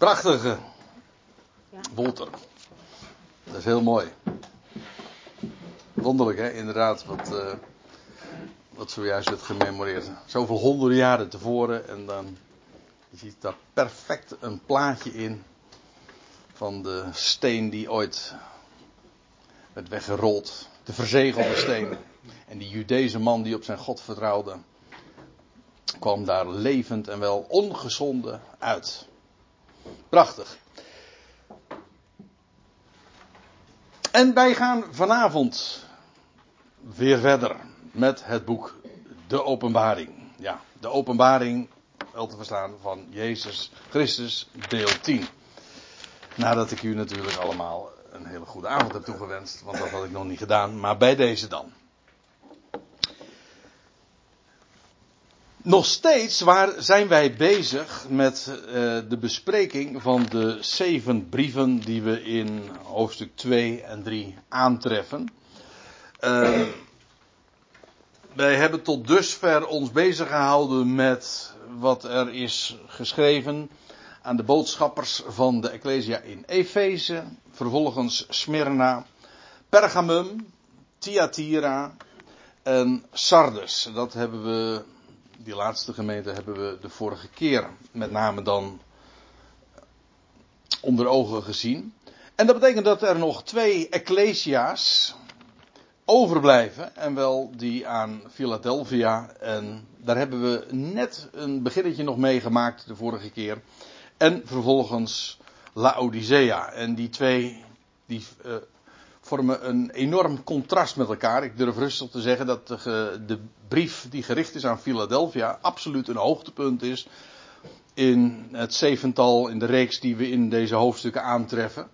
Prachtige. Wolter. Dat is heel mooi. Wonderlijk, hè? Inderdaad, wat, eh, wat zojuist werd gememoreerd. Zoveel honderden jaren tevoren en dan. Je ziet daar perfect een plaatje in. Van de steen die ooit werd weggerold. De verzegelde steen. En die Judese man die op zijn God vertrouwde. kwam daar levend en wel ongezonden uit. Prachtig. En wij gaan vanavond weer verder met het boek De Openbaring. Ja, de Openbaring, wel te verstaan, van Jezus Christus, deel 10. Nadat ik u natuurlijk allemaal een hele goede avond heb toegewenst, want dat had ik nog niet gedaan, maar bij deze dan. Nog steeds waar zijn wij bezig met uh, de bespreking van de zeven brieven die we in hoofdstuk 2 en 3 aantreffen. Uh, wij hebben tot dusver ons bezig gehouden met wat er is geschreven aan de boodschappers van de Ecclesia in Efeze, vervolgens Smyrna, Pergamum, Thyatira en Sardes. Dat hebben we die laatste gemeente hebben we de vorige keer met name dan onder ogen gezien. En dat betekent dat er nog twee ecclesia's overblijven. En wel die aan Philadelphia. En daar hebben we net een beginnetje nog meegemaakt de vorige keer. En vervolgens Laodicea. En die twee die uh, vormen een enorm contrast met elkaar. Ik durf rustig te zeggen dat de, de, brief die gericht is aan Philadelphia absoluut een hoogtepunt is in het zevental, in de reeks die we in deze hoofdstukken aantreffen.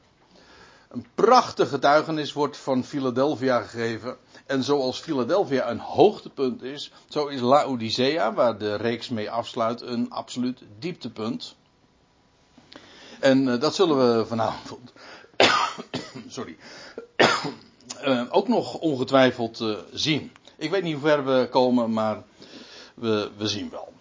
Een prachtig getuigenis wordt van Philadelphia gegeven. En zoals Philadelphia een hoogtepunt is, zo is Laodicea, waar de reeks mee afsluit, een absoluut dieptepunt. En uh, dat zullen we vanavond. sorry. Uh, ook nog ongetwijfeld uh, zien. Ik weet niet hoe ver we komen, maar we, we zien wel.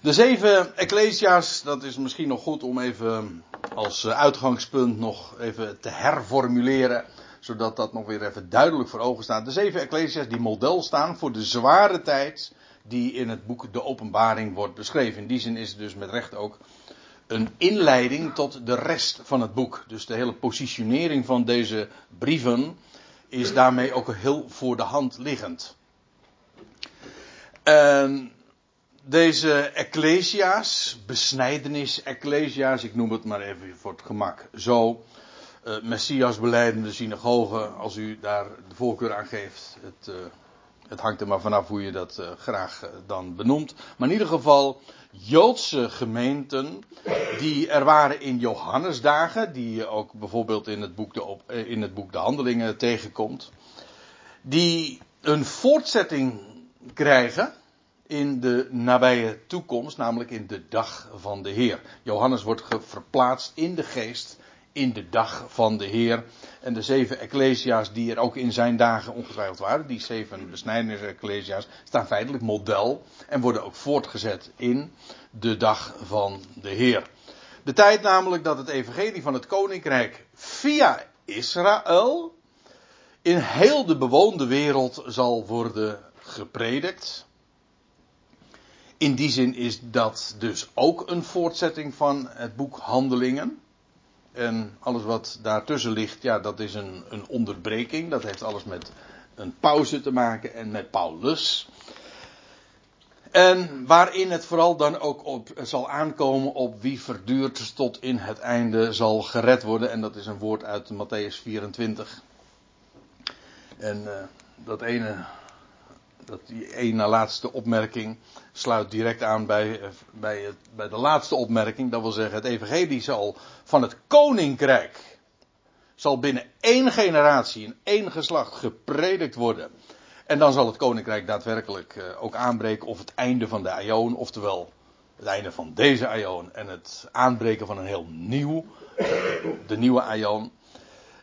De zeven Ecclesia's, dat is misschien nog goed om even als uitgangspunt nog even te herformuleren. Zodat dat nog weer even duidelijk voor ogen staat. De zeven Ecclesia's die model staan voor de zware tijd die in het boek De Openbaring wordt beschreven. In die zin is het dus met recht ook een inleiding tot de rest van het boek. Dus de hele positionering van deze brieven is daarmee ook heel voor de hand liggend. En deze ecclesia's, besnijdenis-ecclesia's, ik noem het maar even voor het gemak zo. Uh, Messias beleidende synagogen, als u daar de voorkeur aan geeft. Het, uh, het hangt er maar vanaf hoe je dat uh, graag dan benoemt. Maar in ieder geval Joodse gemeenten die er waren in Johannesdagen, die je ook bijvoorbeeld in het boek de, in het boek de Handelingen tegenkomt, die een voortzetting krijgen in de nabije toekomst, namelijk in de dag van de Heer. Johannes wordt verplaatst in de geest in de dag van de Heer. En de zeven ecclesia's die er ook in zijn dagen ongetwijfeld waren, die zeven besnijdenis-ecclesia's, staan feitelijk model en worden ook voortgezet in de dag van de Heer. De tijd namelijk dat het evangelie van het koninkrijk via Israël in heel de bewoonde wereld zal worden gepredikt. In die zin is dat dus ook een voortzetting van het boek Handelingen. En alles wat daartussen ligt, ja, dat is een, een onderbreking. Dat heeft alles met een pauze te maken en met Paulus. En waarin het vooral dan ook op zal aankomen op wie verduurd tot in het einde zal gered worden. En dat is een woord uit Matthäus 24. En uh, dat ene, dat die ene laatste opmerking sluit direct aan bij, bij, het, bij de laatste opmerking. Dat wil zeggen, het evangelie zal van het koninkrijk, zal binnen één generatie, in één geslacht gepredikt worden. En dan zal het koninkrijk daadwerkelijk uh, ook aanbreken of het einde van de aion, oftewel het einde van deze aion en het aanbreken van een heel nieuw, de nieuwe aion.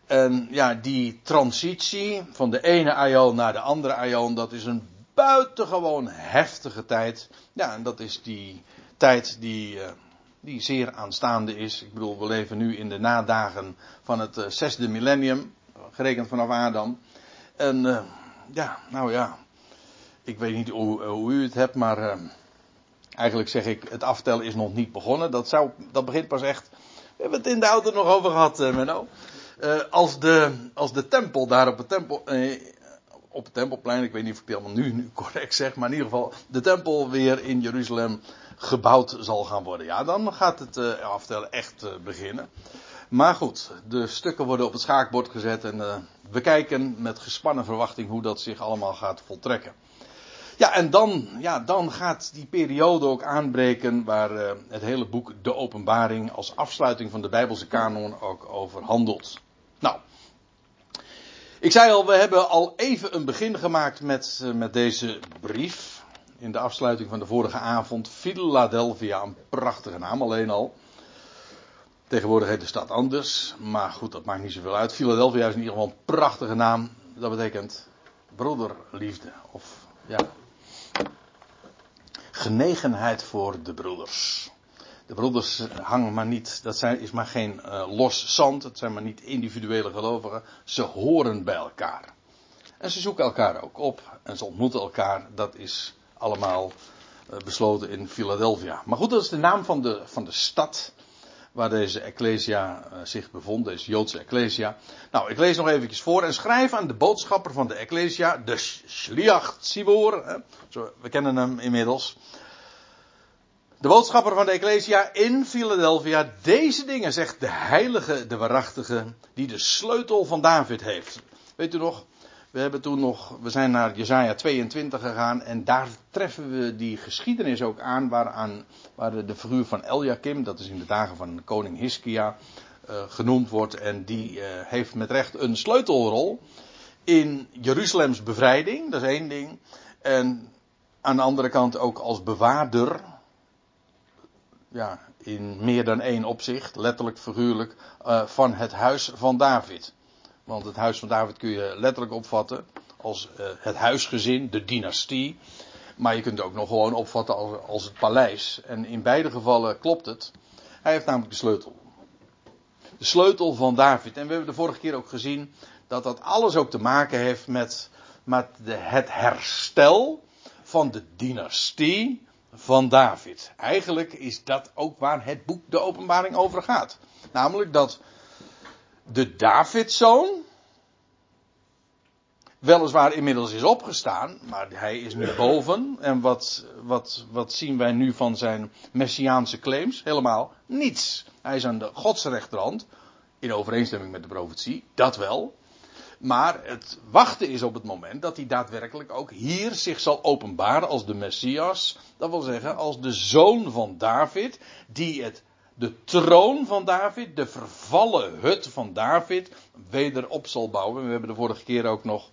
En ja, die transitie van de ene aion naar de andere aion, dat is een buitengewoon heftige tijd. Ja, en dat is die tijd die uh, die zeer aanstaande is. Ik bedoel, we leven nu in de nadagen van het uh, zesde millennium, gerekend vanaf Adam. En uh, ja, nou ja, ik weet niet hoe, hoe u het hebt, maar eigenlijk zeg ik, het aftellen is nog niet begonnen. Dat, zou, dat begint pas echt, we hebben het in de auto nog over gehad, Menno. als, de, als de tempel daar op het tempel, op het tempelplein, ik weet niet of ik het helemaal nu, nu correct zeg, maar in ieder geval de tempel weer in Jeruzalem gebouwd zal gaan worden. Ja, dan gaat het uh, aftellen echt uh, beginnen. Maar goed, de stukken worden op het schaakbord gezet en uh, we kijken met gespannen verwachting hoe dat zich allemaal gaat voltrekken. Ja, en dan, ja, dan gaat die periode ook aanbreken waar het hele boek De Openbaring als afsluiting van de Bijbelse kanon ook over handelt. Ik zei al, we hebben al even een begin gemaakt met, met deze brief in de afsluiting van de vorige avond. Philadelphia, een prachtige naam alleen al. Tegenwoordig heet de stad anders, maar goed, dat maakt niet zoveel uit. Philadelphia is in ieder geval een prachtige naam. Dat betekent broederliefde. Of ja, genegenheid voor de broeders. De broeders hangen maar niet, dat zijn, is maar geen uh, los zand, het zijn maar niet individuele gelovigen. Ze horen bij elkaar. En ze zoeken elkaar ook op en ze ontmoeten elkaar. Dat is allemaal eh, besloten in Philadelphia. Maar goed, dat is de naam van de, van de stad waar deze Ecclesia uh, zich bevond, deze Joodse Ecclesia. Nou, ik lees nog eventjes voor en schrijf aan de boodschapper van de Ecclesia, de Shliach Tzibor, we kennen hem inmiddels. De boodschapper van de Ecclesia in Philadelphia, deze dingen zegt de heilige, de waarachtige, die de sleutel van David heeft. Weet u nog, we hebben toen nog, we zijn naar Jesaja 22 gegaan en daar treffen we die geschiedenis ook aan waaraan, waar de figuur van Eliakim, dat is in de dagen van koning Hiskia, uh, genoemd wordt. En die uh, heeft met recht een sleutelrol in Jeruzalems bevrijding, dat is één ding. En aan de andere kant ook als bewaarder, ja, in meer dan één opzicht, letterlijk figuurlijk, uh, van het huis van David. Want het huis van David kun je letterlijk opvatten als uh, het huisgezin, de dynastie. Maar je kunt het ook nog gewoon opvatten als, als het paleis. En in beide gevallen klopt het. Hij heeft namelijk de sleutel. De sleutel van David. En we hebben de vorige keer ook gezien dat dat alles ook te maken heeft met, met de, het herstel van de dynastie van David. Eigenlijk is dat ook waar het boek de openbaring over gaat. Namelijk dat de Davidzoon, weliswaar inmiddels is opgestaan, maar hij is nu boven. En wat, wat, wat zien wij nu van zijn messiaanse claims? Helemaal niets. Hij is aan de godsrechterhand, in overeenstemming met de profetie, dat wel. Maar het wachten is op het moment dat hij daadwerkelijk ook hier zich zal openbaren als de Messias. Dat wil zeggen als de zoon van David, die het de troon van David, de vervallen hut van David, weder op zal bouwen. We hebben de vorige keer ook nog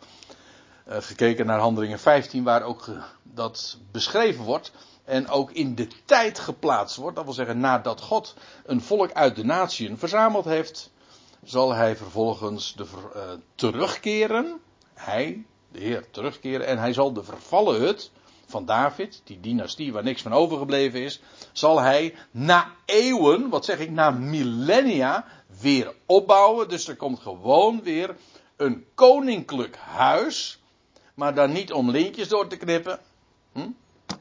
uh, gekeken naar Handelingen 15, waar ook dat beschreven wordt. En ook in de tijd geplaatst wordt. Dat wil zeggen, nadat God een volk uit de natieën verzameld heeft, zal hij vervolgens de, uh, terugkeren. Hij, de Heer, terugkeren. En hij zal de vervallen hut van David, die dynastie waar niks van overgebleven is, zal hij na eeuwen, wat zeg ik, na millennia, weer opbouwen. Dus er komt gewoon weer een koninklijk huis, maar dan niet om lintjes door te knippen. Hm?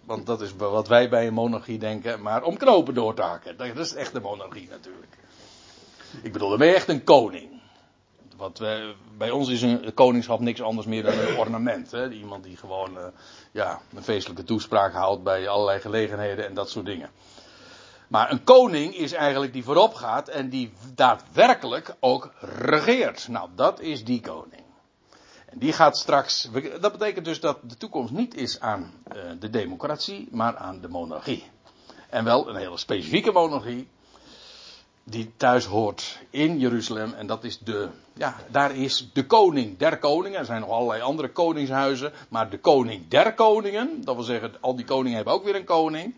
Want dat is wat wij bij een monarchie denken, maar om knopen door te hakken. Dat is echt de monarchie natuurlijk. Ik bedoel, je echt een koning. Wat wij, bij ons is een koningschap niks anders meer dan een ornament. Hè? Iemand die gewoon uh, ja, een feestelijke toespraak houdt bij allerlei gelegenheden en dat soort dingen. Maar een koning is eigenlijk die voorop gaat en die daadwerkelijk ook regeert. Nou, dat is die koning. En die gaat straks. Dat betekent dus dat de toekomst niet is aan uh, de democratie, maar aan de monarchie. En wel een hele specifieke monarchie die thuis hoort in Jeruzalem. En dat is de, ja, daar is de koning der koningen. Er zijn nog allerlei andere koningshuizen. Maar de koning der koningen, dat wil zeggen, al die koningen hebben ook weer een koning.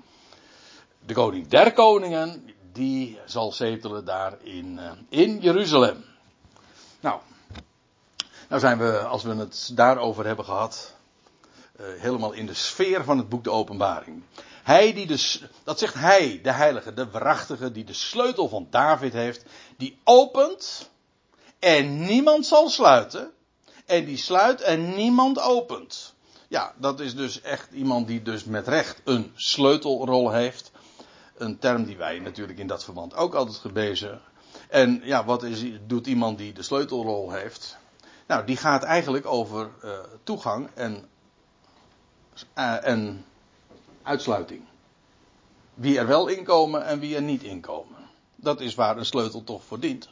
De koning der koningen, die zal zetelen daar in, uh, in Jeruzalem. Nou, nou zijn we, als we het daarover hebben gehad. helemaal in de sfeer van het boek de Openbaring. Hij die de, dat zegt hij, de heilige, de waarachtige, die de sleutel van David heeft, die opent en niemand zal sluiten. En die sluit en niemand opent. Ja, dat is dus echt iemand die dus met recht een sleutelrol heeft. Een term die wij natuurlijk in dat verband ook altijd gebezen. En ja, wat is, doet iemand die de sleutelrol heeft? Nou, die gaat eigenlijk over uh, toegang en, uh, en uitsluiting. Wie er wel inkomen en wie er niet inkomen. Dat is waar een sleutel toch voor dient.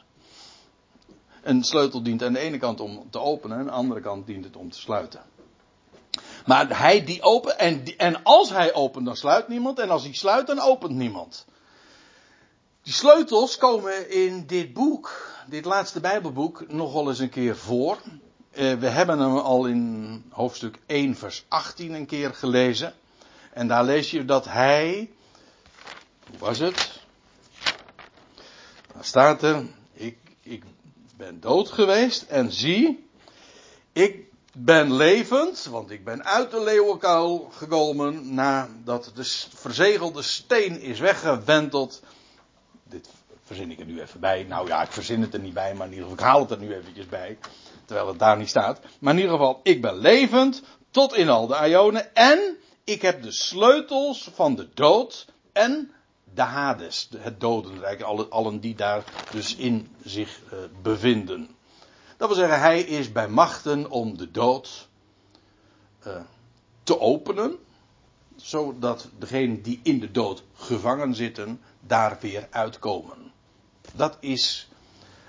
Een sleutel dient aan de ene kant om te openen, en aan de andere kant dient het om te sluiten. Maar hij die opent, en, en als hij opent, dan sluit niemand, en als hij sluit, dan opent niemand. Die sleutels komen in dit boek, dit laatste Bijbelboek, nog wel eens een keer voor. Eh, we hebben hem al in hoofdstuk 1, vers 18 een keer gelezen. En daar lees je dat hij. Hoe was het? Daar staat er. Ik, ik ben dood geweest en zie. Ik ben levend, want ik ben uit de leeuwenkuil gekomen nadat de verzegelde steen is weggewenteld. Dit verzin ik er nu even bij. Nou ja, ik verzin het er niet bij, maar in ieder geval, ik haal het er nu eventjes bij. Terwijl het daar niet staat. Maar in ieder geval, ik ben levend tot in al de Ionen. En ik heb de sleutels van de dood en de Hades, het dodenrijk, allen die daar dus in zich uh, bevinden. Dat wil zeggen, hij is bij machten om de dood uh, te openen, zodat degenen die in de dood gevangen zitten, daar weer uitkomen. Dat is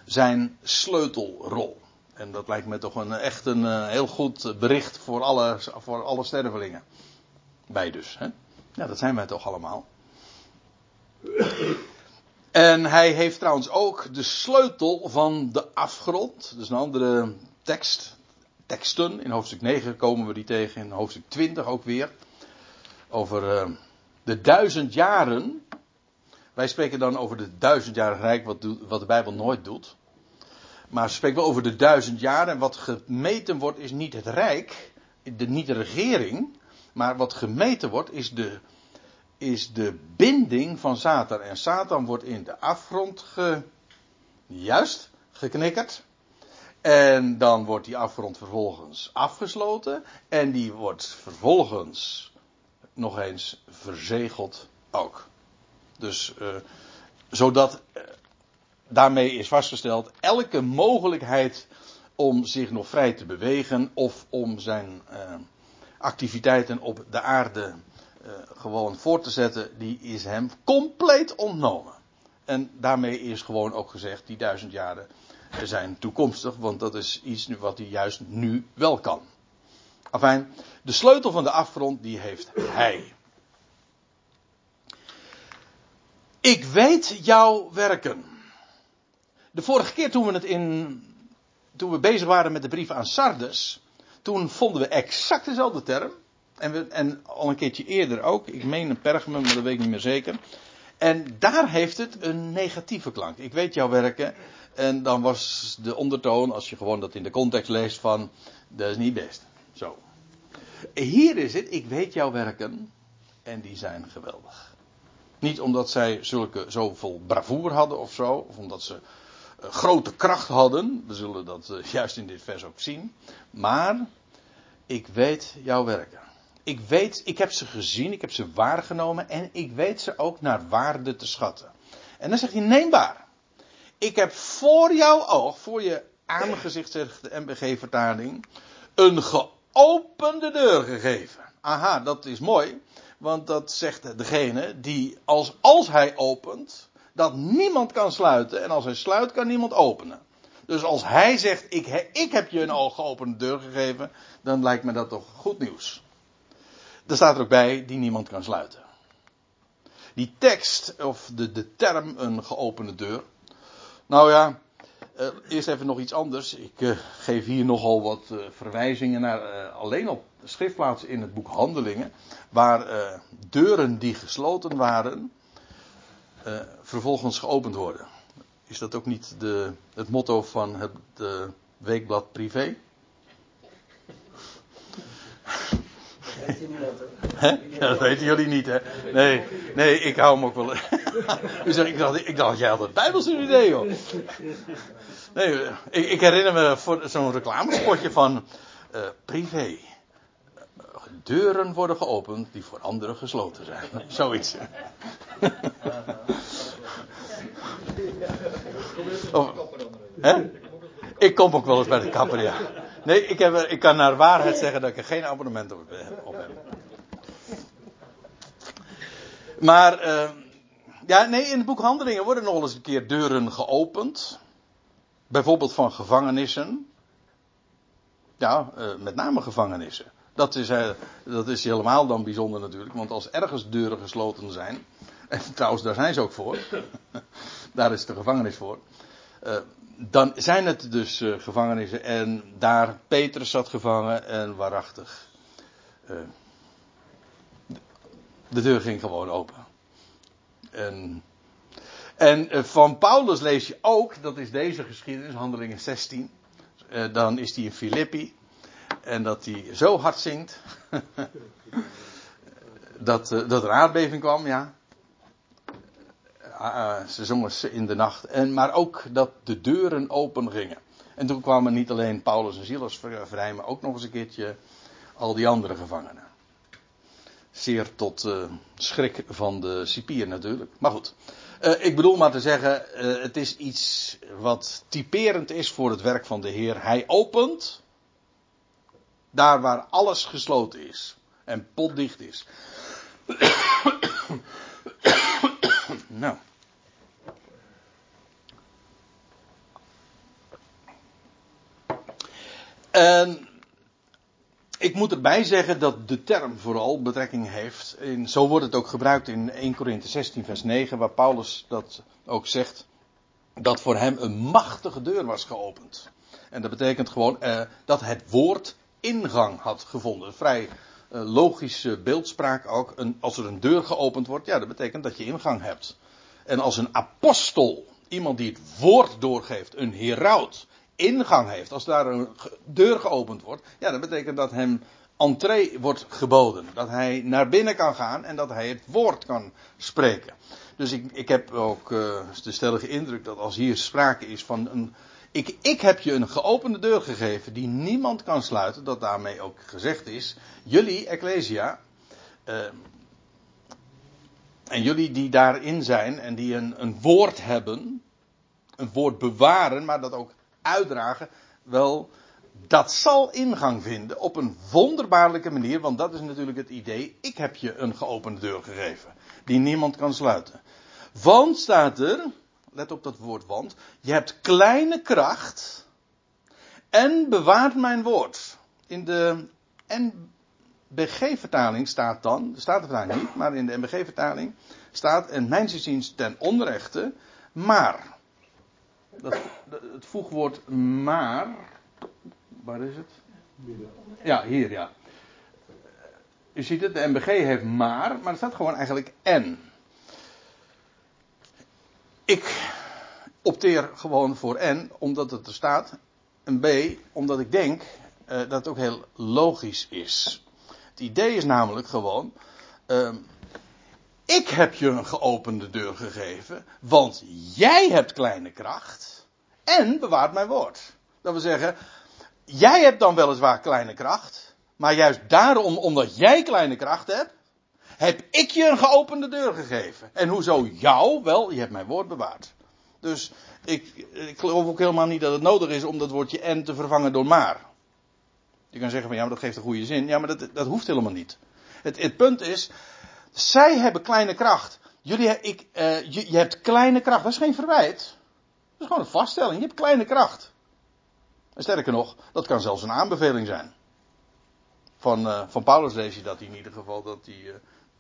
zijn sleutelrol. En dat lijkt me toch een, echt een uh, heel goed bericht voor alle, voor alle stervelingen. Wij dus. Hè? Ja, dat zijn wij toch allemaal. En hij heeft trouwens ook de sleutel van de afgrond. Dus een andere tekst. Teksten. In hoofdstuk 9 komen we die tegen. In hoofdstuk 20 ook weer. Over uh, de duizend jaren. Wij spreken dan over de duizendjarig rijk, wat, wat de Bijbel nooit doet. Maar ze spreken wel over de duizend jaren. En wat gemeten wordt is niet het rijk, de, niet de regering. Maar wat gemeten wordt is de, is de binding van Satan. En Satan wordt in de afgrond ge, juist geknikkerd. En dan wordt die afgrond vervolgens afgesloten. En die wordt vervolgens nog eens verzegeld ook. Dus uh, zodat uh, daarmee is vastgesteld elke mogelijkheid om zich nog vrij te bewegen of om zijn uh, activiteiten op de aarde uh, gewoon voor te zetten, die is hem compleet ontnomen. En daarmee is gewoon ook gezegd, die duizend jaren zijn toekomstig, want dat is iets wat hij juist nu wel kan. Afijn, de sleutel van de afgrond, die heeft hij. Ik weet jouw werken. De vorige keer toen we het in, toen we bezig waren met de brief aan Sardes, toen vonden we exact dezelfde term. En, we, en al een keertje eerder ook. Ik meen een Pergamum, maar dat weet ik niet meer zeker. En daar heeft het een negatieve klank. Ik weet jouw werken. En dan was de ondertoon, als je gewoon dat in de context leest, van dat is niet best. Zo. Hier is het, ik weet jouw werken. En die zijn geweldig. Niet omdat zij zulke, zoveel bravoer hadden of zo. Of omdat ze grote kracht hadden. We zullen dat uh, juist in dit vers ook zien. Maar ik weet jouw werken. Ik weet, ik heb ze gezien, ik heb ze waargenomen en ik weet ze ook naar waarde te schatten. En dan zegt hij neembaar. Ik heb voor jouw oog, voor je aangezicht, zegt de MBG-vertaling, een geopende deur gegeven. Aha, dat is mooi, want dat zegt degene die, als, als hij opent, dat niemand kan sluiten. En als hij sluit, kan niemand openen. Dus als hij zegt, ik, ik heb je een geopende deur gegeven, dan lijkt me dat toch goed nieuws. Er staat er ook bij, die niemand kan sluiten. Die tekst, of de, de term een geopende deur. Nou ja, uh, eerst even nog iets anders. Ik uh, geef hier nogal wat uh, verwijzingen naar alleen op schriftplaatsen in het boek Handelingen. Waar deuren die gesloten waren, vervolgens geopend worden. Is dat ook niet de, het motto van het weekblad Privé? Ja, dat weten jullie niet, hè? Nee, nee, ik hou hem ook wel. U zegt, ik dacht, ik dacht, jij had het Bijbelstudie, joh. Nee, ik, ik herinner me voor zo'n reclamespotje van uh, privé. Deuren worden geopend die voor anderen gesloten zijn. Zoiets. Ik kom ook wel eens bij de kapper, ja. Nee, ik, heb, ik kan naar waarheid zeggen dat ik er geen abonnement op, op heb. Maar, uh, ja, nee, in het boek Handelingen worden nog eens een keer deuren geopend. Bijvoorbeeld van gevangenissen. Ja, uh, met name gevangenissen. Dat is, uh, dat is helemaal dan bijzonder natuurlijk, want als ergens deuren gesloten zijn. En trouwens, daar zijn ze ook voor. daar is de gevangenis voor. Uh, dan zijn het dus uh, gevangenissen. En daar Petrus zat gevangen en waarachtig. De deur ging gewoon open. En, en van Paulus lees je ook, dat is deze geschiedenis, handelingen 16. dan is hij in Filippi. En dat hij zo hard zingt. dat, dat er aardbeving kwam, ja. Uh, ze zongen in de nacht. En, maar ook dat de deuren open gingen. En toen kwamen niet alleen Paulus en Silas vrij, maar ook nog eens een keertje al die andere gevangenen. Zeer tot uh, schrik van de cipier natuurlijk. Maar goed. Uh, ik bedoel maar te zeggen, het is iets wat typerend is voor het werk van de Heer. Hij opent daar waar alles gesloten is en potdicht is. nou. Ik moet erbij zeggen dat de term vooral betrekking heeft. In, zo wordt het ook gebruikt in 1 Korinthe 16, vers 9, waar Paulus dat ook zegt. Dat voor hem een machtige deur was geopend. En dat betekent gewoon eh, dat het woord ingang had gevonden. Vrij uh, logische beeldspraak ook. Een, als er een deur geopend wordt, ja, dat betekent dat je ingang hebt. En als een apostel, iemand die het woord doorgeeft, een heraut, ingang heeft, als daar een deur geopend wordt, ja, dat betekent dat hem entree wordt geboden. Dat hij naar binnen kan gaan en dat hij het woord kan spreken. Dus ik, ik heb ook uh, de stellige indruk dat als hier sprake is van een. Ik, ik heb je een geopende deur gegeven die niemand kan sluiten, dat daarmee ook gezegd is. Jullie, Ecclesia, uh, en jullie die daarin zijn en die een, een woord hebben, een woord bewaren, maar dat ook uitdragen, wel, dat zal ingang vinden op een wonderbaarlijke manier, want dat is natuurlijk het idee. Ik heb je een geopende deur gegeven, die niemand kan sluiten. Want staat er, let op dat woord want, je hebt kleine kracht en bewaart mijn woord. In de NBG-vertaling staat dan, staat er niet, maar in de NBG-vertaling staat, en mijn ziens ten onrechte, maar dat, het voegwoord maar. Waar is het? Ja, hier ja. U ziet het, de MBG heeft maar, maar er staat gewoon eigenlijk en. Ik opteer gewoon voor en, omdat het er staat. En B, omdat ik denk uh, dat het ook heel logisch is. Het idee is namelijk gewoon. Uh, ik heb je een geopende deur gegeven, want jij hebt kleine kracht en bewaart mijn woord. Dat wil zeggen, jij hebt dan weliswaar kleine kracht, maar juist daarom, omdat jij kleine kracht hebt, heb ik je een geopende deur gegeven. En hoezo jou? Wel, je hebt mijn woord bewaard. Dus ik, ik geloof ook helemaal niet dat het nodig is om dat woordje en te vervangen door maar. Je kan zeggen van ja, maar dat geeft een goede zin. Ja, maar dat, dat hoeft helemaal niet. Het, het punt is, zij hebben kleine kracht. Jullie, ik, uh, je, je, hebt kleine kracht. Dat is geen verwijt. Dat is gewoon een vaststelling. Je hebt kleine kracht. En sterker nog, dat kan zelfs een aanbeveling zijn. Van, uh, van Paulus lees je dat in ieder geval dat hij. Uh,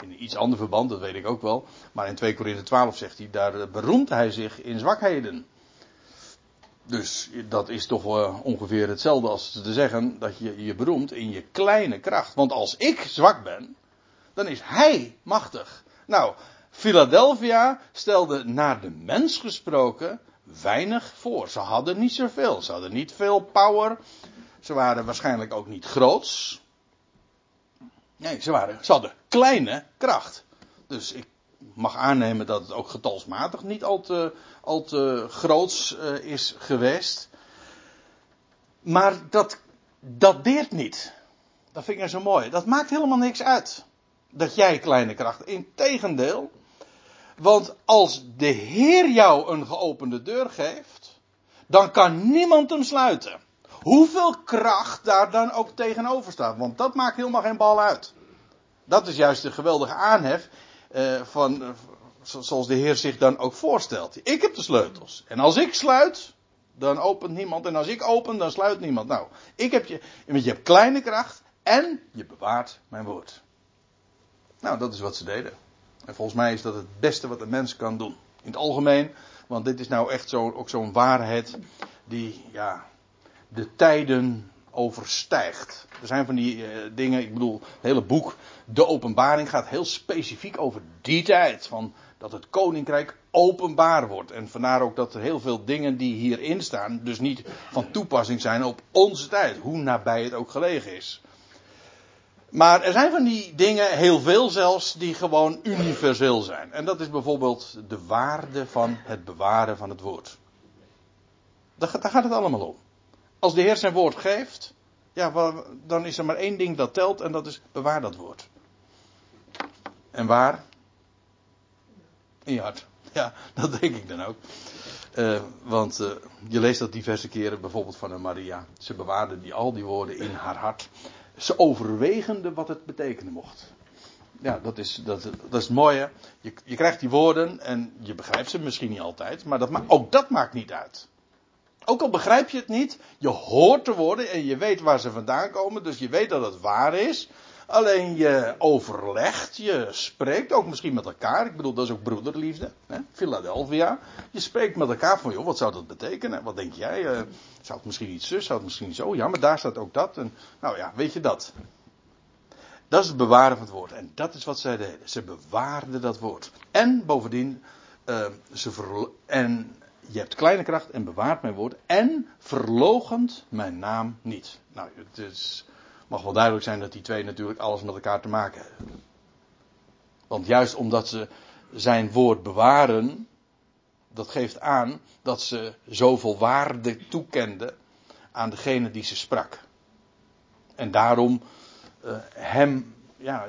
in iets ander verband, dat weet ik ook wel. Maar in 2 Korinthe 12 zegt hij, daar beroemt hij zich in zwakheden. Dus dat is toch uh, ongeveer hetzelfde als te zeggen dat je je beroemt in je kleine kracht. Want als ik zwak ben, dan is hij machtig. Nou, Philadelphia stelde naar de mens gesproken weinig voor. Ze hadden niet zoveel. Ze hadden niet veel power. Ze waren waarschijnlijk ook niet groots. Nee, ze, waren, ze hadden kleine kracht. Dus ik mag aannemen dat het ook getalsmatig niet al te, al te groots uh, is geweest. Maar dat, dat deert niet. Dat vind ik nou zo mooi. Dat maakt helemaal niks uit. Dat jij kleine kracht. Integendeel. Want als de Heer jou een geopende deur geeft, dan kan niemand hem sluiten. Hoeveel kracht daar dan ook tegenover staat. Want dat maakt helemaal geen bal uit. Dat is juist de geweldige aanhef uh, van, uh, zoals de Heer zich dan ook voorstelt. Ik heb de sleutels. En als ik sluit, dan opent niemand. En als ik open, dan sluit niemand. Nou, ik heb je, want je hebt kleine kracht en je bewaart mijn woord. Nou, dat is wat ze deden. En volgens mij is dat het beste wat een mens kan doen. In het algemeen, want dit is nou echt zo, ook zo'n waarheid die, ja, de tijden overstijgt. Er zijn van die uh, dingen, ik bedoel, het hele boek, de openbaring gaat heel specifiek over die tijd. Van dat het koninkrijk openbaar wordt. En vandaar ook dat er heel veel dingen die hierin staan, dus niet van toepassing zijn op onze tijd, hoe nabij het ook gelegen is. Maar er zijn van die dingen, heel veel zelfs, die gewoon universeel zijn. En dat is bijvoorbeeld de waarde van het bewaren van het woord. Daar gaat het allemaal om. Als de Heer zijn woord geeft, ja, dan is er maar één ding dat telt en dat is bewaar dat woord. En waar? In je hart. Ja, dat denk ik dan ook. Uh, want uh, je leest dat diverse keren, bijvoorbeeld van een Maria. Ze bewaarde die, al die woorden in haar hart. Ze overwegende wat het betekenen mocht. Ja, dat is, dat, dat is het mooie. Je, je krijgt die woorden en je begrijpt ze misschien niet altijd, maar dat, ook dat maakt niet uit. Ook al begrijp je het niet, je hoort de woorden en je weet waar ze vandaan komen, dus je weet dat het waar is. Alleen je overlegt, je spreekt ook misschien met elkaar. Ik bedoel, dat is ook broederliefde. Hè? Philadelphia. Je spreekt met elkaar van, joh, wat zou dat betekenen? Wat denk jij? Uh, zou het misschien iets zus? Zou het misschien zo? Ja, maar daar staat ook dat. En, nou ja, weet je dat? Dat is het bewaren van het woord. En dat is wat zij deden. Ze bewaarden dat woord. En bovendien, uh, ze en je hebt kleine kracht en bewaart mijn woord. En verlogend mijn naam niet. Nou, het is mag wel duidelijk zijn dat die twee natuurlijk alles met elkaar te maken hebben. Want juist omdat ze zijn woord bewaren, dat geeft aan dat ze zoveel waarde toekenden aan degene die ze sprak. En daarom uh, hem, ja,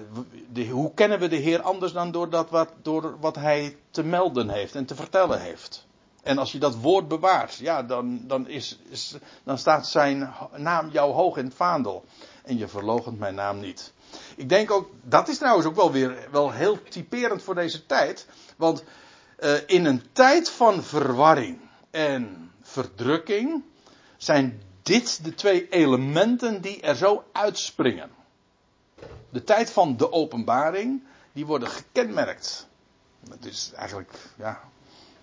de, hoe kennen we de Heer anders dan door, dat wat, door wat hij te melden heeft en te vertellen heeft? En als je dat woord bewaart, ja, dan, dan, is, dan staat zijn naam jou hoog in het vaandel en je verlogent mijn naam niet. Ik denk ook, dat is trouwens ook wel weer wel heel typerend voor deze tijd. Want uh, in een tijd van verwarring en verdrukking zijn dit de twee elementen die er zo uitspringen. De tijd van de openbaring, die worden gekenmerkt. Het is eigenlijk, ja,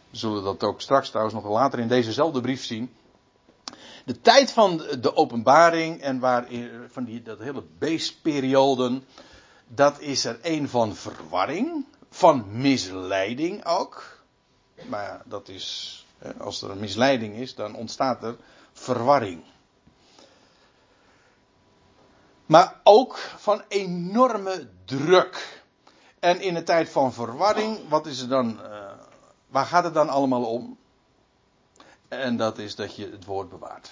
we zullen dat ook straks trouwens nog later in dezezelfde brief zien de tijd van de openbaring en waar, van die, dat hele beestperioden, dat is er een van verwarring, van misleiding ook. Maar dat is, als er een misleiding is, dan ontstaat er verwarring. Maar ook van enorme druk. En in een tijd van verwarring, wat is er dan, uh, waar gaat het dan allemaal om? En dat is dat je het woord bewaart.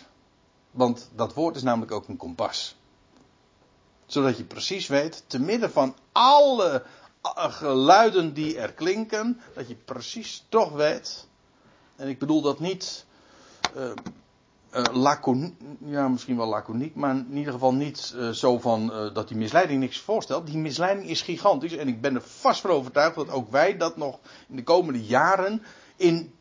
Want dat woord is namelijk ook een kompas. Zodat je precies weet, te midden van alle geluiden die er klinken, dat je precies toch weet. En ik bedoel dat niet uh, uh, laconiek, ja misschien wel laconiek, maar in ieder geval niet uh, zo van dat die misleiding niks voorstelt. Die misleiding is gigantisch en ik ben er vast van overtuigd dat ook wij dat nog in de komende jaren in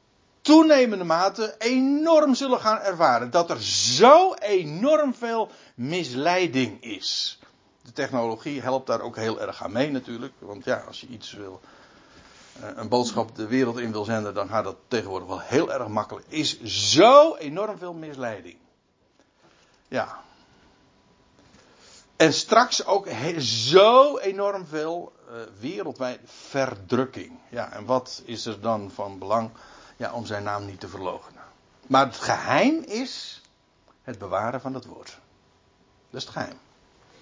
toenemende mate enorm zullen gaan ervaren. Dat er zo enorm veel misleiding is. De technologie helpt daar ook heel erg aan mee natuurlijk. Want ja, als je iets wil, eh, een boodschap de wereld in wil zenden, dan gaat dat tegenwoordig wel heel erg makkelijk. Is zo enorm veel misleiding. Ja. En straks ook zo enorm veel uh, wereldwijd verdrukking. Ja, en wat is er dan van belang? ja, om zijn naam niet te verloochenen. Maar het geheim is het bewaren van het woord. Dat is het geheim.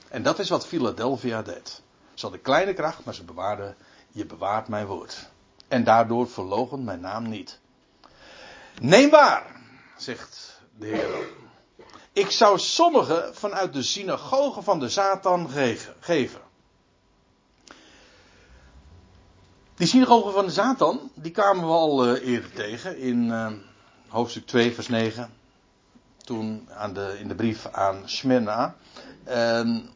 En dat is wat Philadelphia deed. Ze hadden kleine kracht, maar ze bewaarden, je bewaart mijn woord. En daardoor verlogen mijn naam niet. Neem waar, zegt de Heer. Ik zou sommigen vanuit de synagoge van de Satan geven. Die synagoge van de Satan, die kwamen we al uh, eerder tegen in uh, hoofdstuk 2, vers 9. Toen aan de, in de brief aan Smyrna. En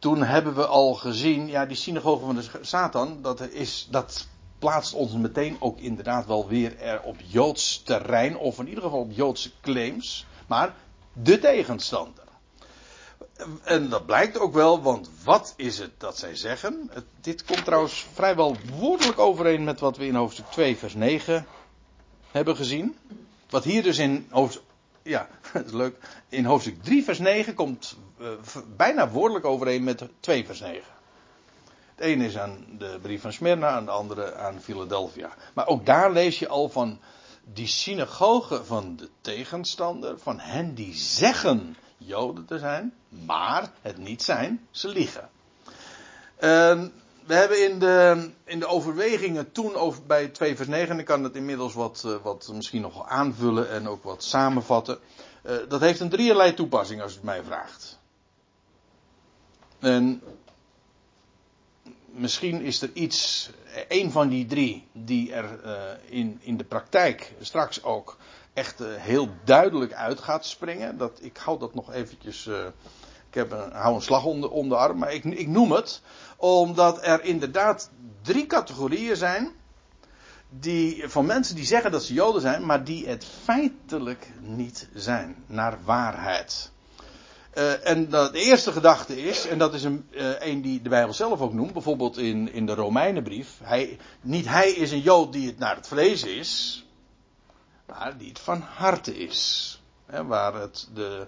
toen hebben we al gezien, ja, die synagoge van de Satan, dat, is, dat plaatst ons meteen ook inderdaad wel weer er op Joods terrein, of in ieder geval op Joodse claims. Maar de tegenstander. En dat blijkt ook wel, want wat is het dat zij zeggen? dit komt trouwens vrijwel woordelijk overeen met wat we in hoofdstuk 2, vers 9 hebben gezien. Wat hier dus in ja, dat is leuk. In hoofdstuk 3, vers 9 komt uh, bijna woordelijk overeen met 2, vers 9. Het ene is aan de brief van Smyrna, en de andere aan Philadelphia. Maar ook daar lees je al van die synagoge van de tegenstander, van hen die zeggen Joden te zijn, maar het niet zijn, ze liegen. Uh, we hebben in de, in de overwegingen toen over, bij 2 vers 9, en ik kan het inmiddels wat, uh, wat misschien nog aanvullen en ook wat samenvatten. Uh, dat heeft een drieërlei toepassing als u het mij vraagt. En misschien is er iets, een van die drie, die er uh, in, in de praktijk straks ook echt heel duidelijk uit gaat springen. Dat, ik hou dat nog eventjes. Ik heb een, hou een slag onder de arm, maar ik, ik noem het omdat er inderdaad drie categorieën zijn. Die, van mensen die zeggen dat ze Joden zijn, maar die het feitelijk niet zijn, naar waarheid. Uh, en de eerste gedachte is, en dat is een, uh, een die de Bijbel zelf ook noemt, bijvoorbeeld in, in de Romeinenbrief. Hij, niet hij is een Jood die het naar het vlees is, maar die het van harte is. He, waar het de,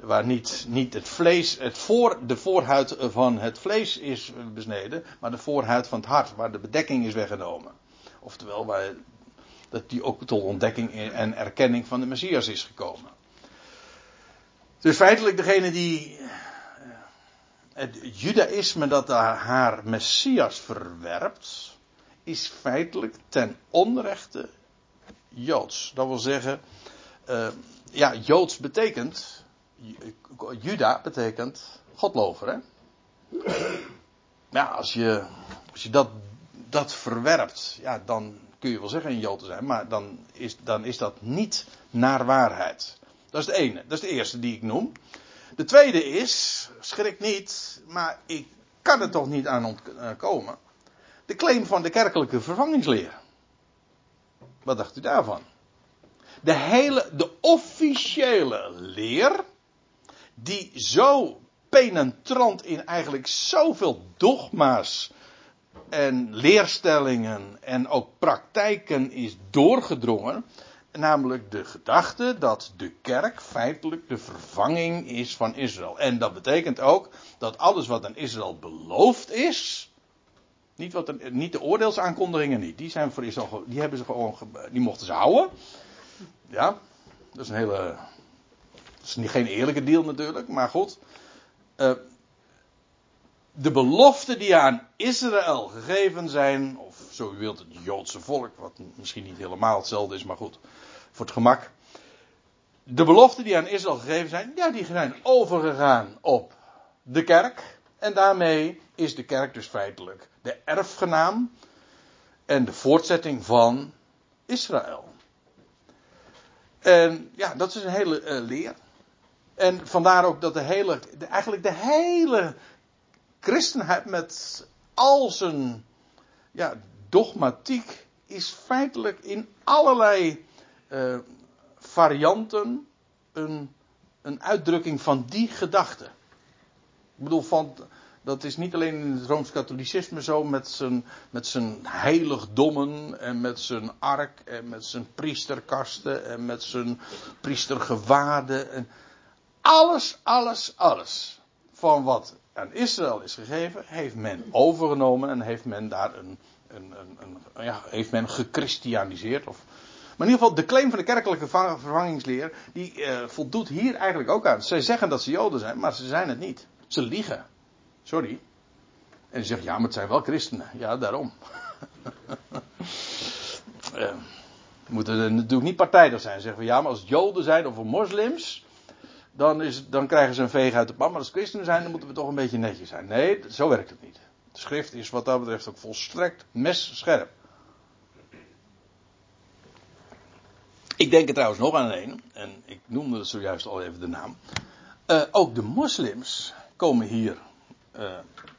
waar niet, niet het vlees, het voor, de voorhuid van het vlees is besneden, maar de voorhuid van het hart, waar de bedekking is weggenomen. Oftewel, waar, dat die ook tot ontdekking en erkenning van de Messias is gekomen. Dus feitelijk degene die eh, het judaïsme dat haar Messias verwerpt, is feitelijk ten onrechte Joods. Dat wil zeggen, uh, ja, Joods betekent, Juda betekent Godlover. Hè? Ja, als je, als je dat, dat verwerpt, ja, dan kun je wel zeggen een Jood te zijn, maar dan is, dan is dat niet naar waarheid. Dat is de ene, dat is de eerste die ik noem. De tweede is, schrik niet, maar ik kan er toch niet aan ontkomen. De claim van de kerkelijke vervangingsleer. Wat dacht u daarvan? De hele, de officiële leer, die zo penetrant in eigenlijk zoveel dogma's en leerstellingen en ook praktijken is doorgedrongen, namelijk de gedachte dat de kerk feitelijk de vervanging is van Israël. En dat betekent ook dat alles wat aan Israël beloofd is, niet, wat niet de oordeelsaankondigingen niet, die, zijn voor Israël, die, hebben ze gewoon, die mochten ze houden. Ja, dat is een hele, is niet, geen eerlijke deal natuurlijk, maar goed. Uh, de beloften die aan Israël gegeven zijn, of zo u wilt het Joodse volk, wat misschien niet helemaal hetzelfde is, maar goed, voor het gemak. De beloften die aan Israël gegeven zijn, ja, die zijn overgegaan op de kerk. En daarmee is de kerk dus feitelijk de erfgenaam en de voortzetting van Israël. En ja, dat is een hele uh, leer. En vandaar ook dat de hele, de, eigenlijk de hele christenheid met al zijn ja, dogmatiek is feitelijk in allerlei uh, varianten een, een uitdrukking van die gedachte. Ik bedoel, van, dat is niet alleen in het Rooms-Katholicisme zo met zijn, met zijn heiligdommen en met zijn ark en met zijn priesterkasten en met zijn priestergewaden. En alles, alles, alles van wat aan Israël is gegeven, heeft men overgenomen en heeft men daar een, een, een, een ja, heeft men gechristianiseerd of maar in ieder geval, de claim van de kerkelijke vervangingsleer, die uh, voldoet hier eigenlijk ook aan. Zij zeggen dat ze Joden zijn, maar ze zijn het niet. Ze liegen. Sorry. En die zeggen, ja, maar het zijn wel christenen. Ja, daarom. uh, moeten er natuurlijk niet partijdig zijn. Zeggen we, ja, maar als joden zijn of moslims, dan, is, dan krijgen ze een veeg uit de pan. Maar als het christenen zijn, dan moeten we toch een beetje netjes zijn. Nee, zo werkt het niet. De schrift is wat dat betreft ook volstrekt messcherp. Ik denk er trouwens nog aan een, en ik noemde zojuist al even de naam. Uh, ook de moslims komen hier uh,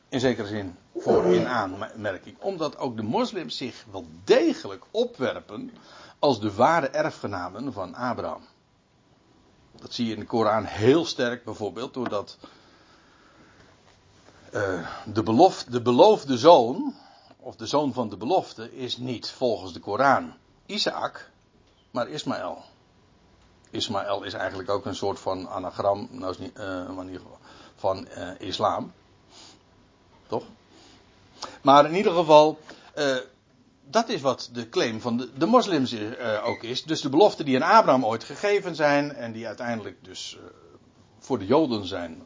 in zekere zin voor in aanmerking. Omdat ook de moslims zich wel degelijk opwerpen als de ware erfgenamen van Abraham. Dat zie je in de Koran heel sterk bijvoorbeeld doordat uh, de, belofte, de beloofde zoon, of de zoon van de belofte, is niet volgens de Koran Isaac, maar Ismaël. Ismaël is eigenlijk ook een soort van anagram, nou is niet, uh, van uh, islam. Toch? Maar in ieder geval, dat is wat de claim van de, de moslims uh, ook is. Dus de beloften die aan Abraham ooit gegeven zijn en die uiteindelijk dus uh, voor de Joden zijn,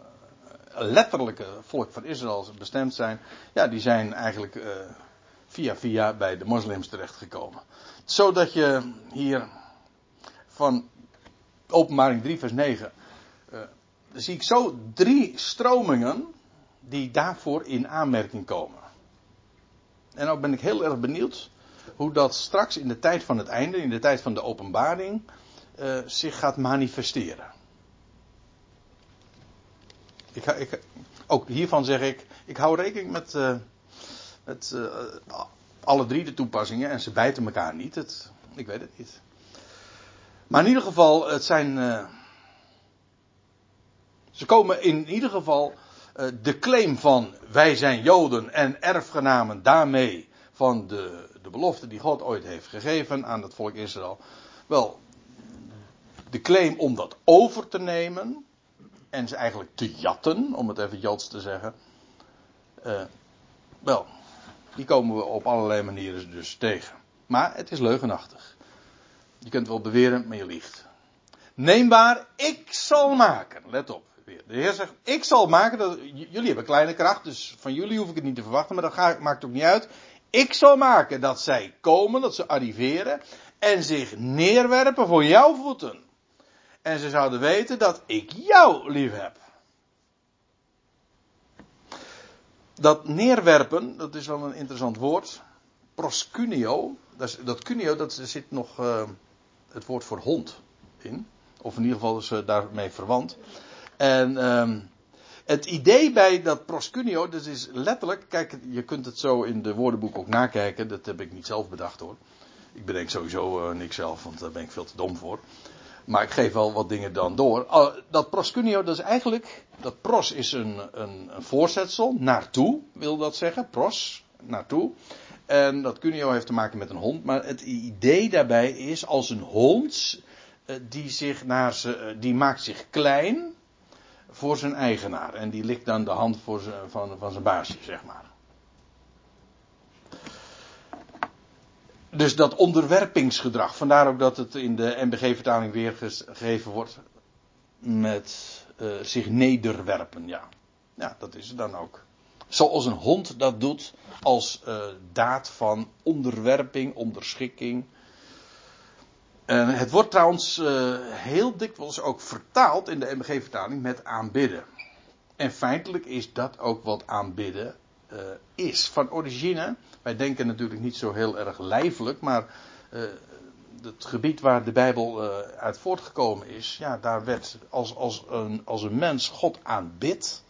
letterlijke volk van Israël bestemd zijn, ja, die zijn eigenlijk via via bij de moslims terechtgekomen. Zodat je hier van openbaring 3 vers 9, zie ik zo drie stromingen die daarvoor in aanmerking komen. En ook ben ik heel erg benieuwd hoe dat straks in de tijd van het einde, in de tijd van de openbaring, uh, zich gaat manifesteren. Ik, ik, ook hiervan zeg ik, ik hou rekening met, met uh, alle drie de toepassingen en ze bijten elkaar niet. Het, ik weet het niet. Maar in ieder geval, het zijn. ze komen in ieder geval eh, de claim van wij zijn Joden en erfgenamen daarmee van de, de belofte die God ooit heeft gegeven aan het volk Israël. Wel, de claim om dat over te nemen en ze eigenlijk te jatten, om het even Joods te zeggen. Uh, wel, die komen we op allerlei manieren dus tegen. Maar het is leugenachtig. Je kunt wel beweren, maar je liegt. Neembaar, ik zal maken. Let op. De Heer zegt, ik zal maken, dat, jullie hebben kleine kracht, dus van jullie hoef ik het niet te verwachten, maar dat ga, maakt ook niet uit. Ik zal maken dat zij komen, dat ze arriveren en zich neerwerpen voor jouw voeten. En ze zouden weten dat ik jou lief heb. Dat neerwerpen, dat is wel een interessant woord. Proscunio, dat, dat cunio, dat zit nog uh, het woord voor hond in. Of in ieder geval is uh, daarmee verwant. En um, het idee bij dat proscunio, dat is letterlijk, kijk, je kunt het zo in de woordenboek ook nakijken, dat heb ik niet zelf bedacht hoor. Ik bedenk sowieso uh, niks zelf, want daar ben ik veel te dom voor. Maar ik geef wel wat dingen dan door. Uh, dat proscunio, dat is eigenlijk, dat pros is een, een, voorzetsel, naartoe wil dat zeggen, pros, naartoe. En dat cunio heeft te maken met een hond, maar het idee daarbij is als een hond, uh, die, zich naar ze, die maakt zich klein, voor zijn eigenaar. En die likt dan de hand voor van, van zijn baasje, zeg maar. Dus dat onderwerpingsgedrag. Vandaar ook dat het in de MBG-vertaling weergegeven wordt met uh, zich nederwerpen. Ja. ja, dat is het dan ook. Zoals een hond dat doet als uh, daad van onderwerping, onderschikking. Het wordt trouwens uh, heel dikwijls ook vertaald in de MBG-vertaling met aanbidden. En feitelijk is dat ook wat aanbidden uh, is. Van origine, wij denken natuurlijk niet zo heel erg lijfelijk, maar het gebied waar de Bijbel uit voortgekomen is, ja, daar werd als, als, een, als een mens God aanbidt,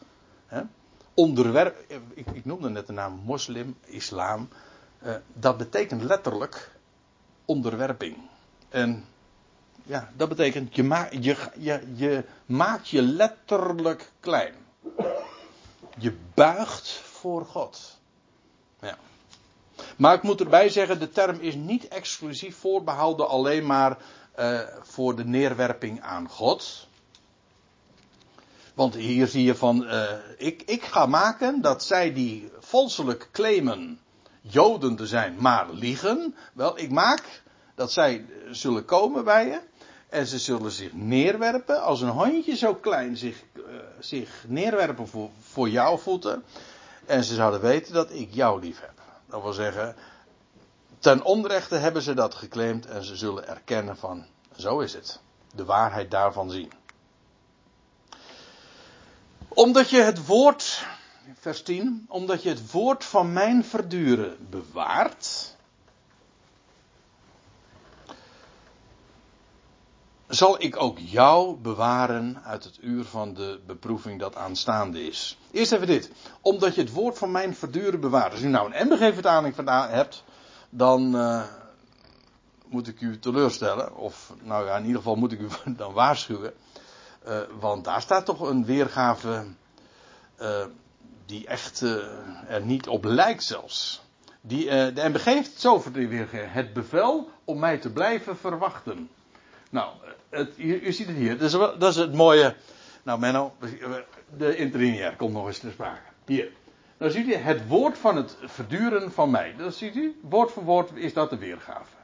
onderwerp, ik, ik noemde net de naam moslim, islam, dat betekent letterlijk onderwerping. En ja, dat betekent, je, ma je, je, je maakt je letterlijk klein. Je buigt voor God. Maar ik moet erbij zeggen, de term is niet exclusief voorbehouden alleen maar uh, voor de neerwerping aan God. Want hier zie je van, uh, ik, ik ga maken dat zij die valselijk claimen Joden te zijn, maar liegen. Wel, ik maak dat zij zullen komen bij je. En ze zullen zich neerwerpen als een hondje zo klein zich uh, zich neerwerpen voor, voor jouw voeten. En ze zouden weten dat ik jou lief heb. Dat wil zeggen, ten onrechte hebben ze dat geclaimd en ze zullen erkennen van, zo is het. De waarheid daarvan zien. Omdat je het woord, vers 10, omdat je het woord van mijn verduren bewaart, zal ik ook jou bewaren uit het uur van de beproeving dat aanstaande is. Eerst even dit. Omdat je het woord van mijn verduren bewaart. Als u nou een MBG-vertaling hebt, dan uh, moet ik u teleurstellen. Of nou ja, in ieder geval moet ik u dan waarschuwen. Uh, want daar staat toch een weergave uh, die echt er niet op lijkt zelfs. Die, de MBG heeft het zo weergave. Het bevel om mij te blijven verwachten. Nou, het, ziet het hier. Dat is, dat is het mooie. Nou, Menno, de interlineair komt nog eens te sprake. Hier. Dan ziet u het woord van het verduren van mij. Dat ziet u, woord voor woord is dat de weergave.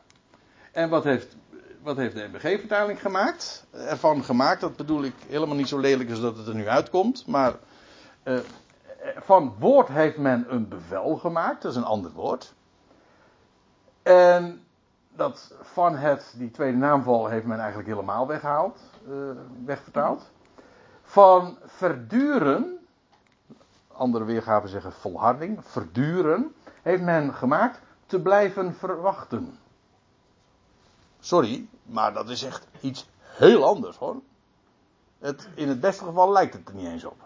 En wat heeft, wat heeft de MBG-vertaling gemaakt? Ervan gemaakt, dat bedoel ik helemaal niet zo lelijk als dat het er nu uitkomt. Maar uh, van woord heeft men een bevel gemaakt, dat is een ander woord. En dat van het, die tweede naamval, heeft men eigenlijk helemaal weggehaald, uh, wegvertaald. Van verduren, andere weergaven zeggen volharding, verduren, heeft men gemaakt te blijven verwachten. Sorry, maar dat is echt iets heel anders hoor. Het, in het beste geval lijkt het er niet eens op.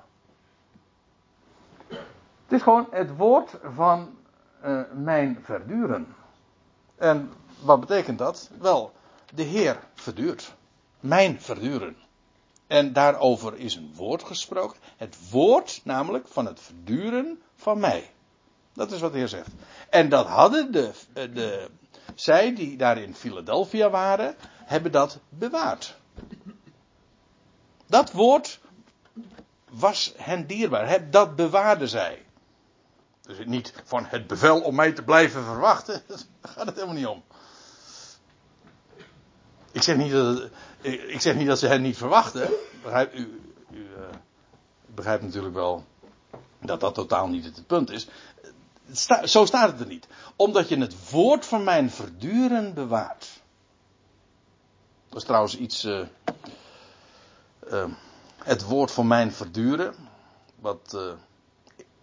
Het is gewoon het woord van uh, mijn verduren. En wat betekent dat? Wel, de Heer verduurt. Mijn verduren. En daarover is een woord gesproken. Het woord namelijk van het verduren van mij. Dat is wat de Heer zegt. En dat hadden de, de, zij die daar in Philadelphia waren, hebben dat bewaard. Dat woord was hen dierbaar. Dat bewaarden zij. Dus niet van het bevel om mij te blijven verwachten. Daar gaat het helemaal niet om. Ik zeg niet dat, ik zeg niet dat ze hen niet verwachten. U, u uh, begrijpt natuurlijk wel dat dat totaal niet het punt is. Zo staat het er niet. Omdat je het woord van mijn verduren bewaart. Dat is trouwens iets. Uh, uh, het woord van mijn verduren. Wat.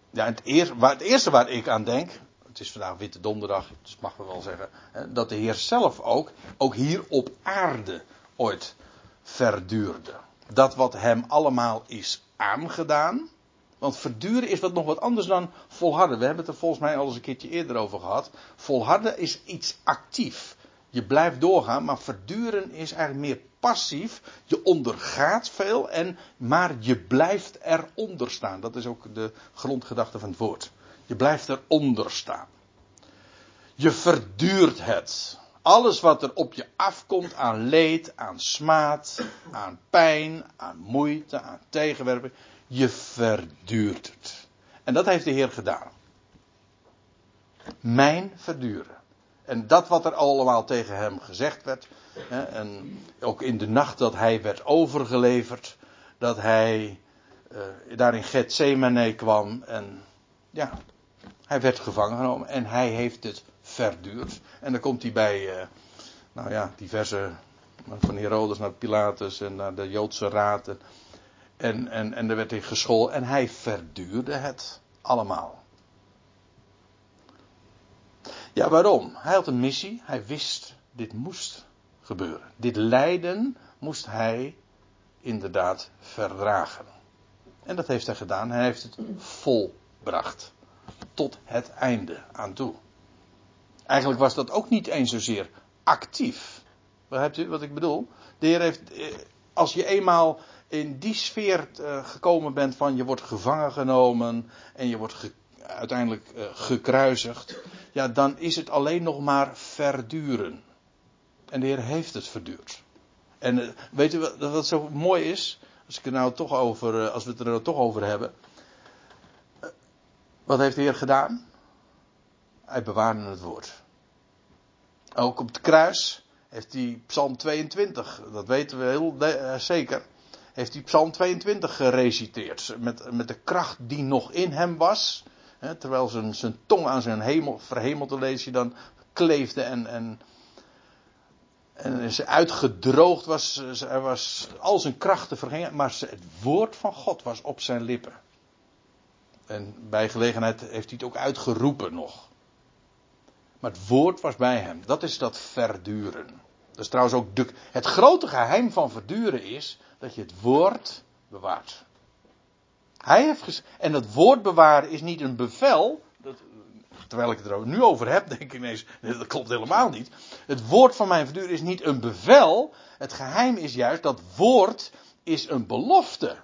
ja, het, het eerste waar ik aan denk het is vandaag Witte Donderdag, dus mag we wel zeggen, dat de Heer zelf ook, ook hier op aarde ooit verduurde. Dat wat hem allemaal is aangedaan. Want verduren is wat nog wat anders dan volharden. We hebben het er volgens mij al eens een keertje eerder over gehad. Volharden is iets actief. Je blijft doorgaan, maar verduren is eigenlijk meer passief. Je ondergaat veel, en, maar je blijft eronder staan. Dat is ook de grondgedachte van het woord. Je blijft eronder staan. Je verduurt het. Alles wat er op je afkomt aan leed, aan smaad, aan pijn, aan moeite, aan tegenwerping. Je verduurt het. En dat heeft de Heer gedaan. Mijn verduren. En dat wat er allemaal tegen hem gezegd werd. Hè, en ook in de nacht dat hij werd overgeleverd. Dat hij uh, daar in Gethsemane kwam. En ja, hij werd gevangen genomen en hij heeft het verduurd. En dan komt hij bij, uh, nou ja, diverse, van Herodes naar Pilatus en naar de Joodse raad. En, en, en, en daar werd hij gescholden en hij verduurde het allemaal. Ja, waarom? Hij had een missie, hij wist, dit moest gebeuren. Dit lijden moest hij inderdaad verdragen. En dat heeft hij gedaan, hij heeft het volbracht tot het einde aan toe. Eigenlijk was dat ook niet eens zozeer actief. Begrijpt u wat ik bedoel? De Heer heeft, eh, als je eenmaal in die sfeer eh, gekomen bent van je wordt gevangen genomen en je wordt uiteindelijk uh, gekruisigd, ja, dan is het alleen nog maar verduren. En de Heer heeft het verduurd. En weet u wat, wat zo mooi is? Als, ik er nou toch over, als we het er nou toch over hebben. Wat heeft de Heer gedaan? Hij bewaarde het woord. Ook op het kruis heeft hij Psalm 22, dat weten we heel eh, zeker, heeft hij Psalm 22 gereciteerd. Met, met de kracht die nog in hem was. Hè, terwijl zijn, zijn tong aan zijn hemel, verhemelde lees je dan kleefde en, en, en ze uitgedroogd was. Hij was al zijn krachten vergingen. Maar het woord van God was op zijn lippen. En bij gelegenheid heeft hij het ook uitgeroepen nog. Maar het woord was bij hem. Dat is dat verduren. Dat is trouwens ook het grote geheim van verduren is dat je het woord bewaart. Hij heeft en dat woord bewaren is niet een bevel. Dat, terwijl ik het er nu over heb, denk ik ineens, dat klopt helemaal niet. Het woord van mijn verduren is niet een bevel. Het geheim is juist dat woord is een belofte.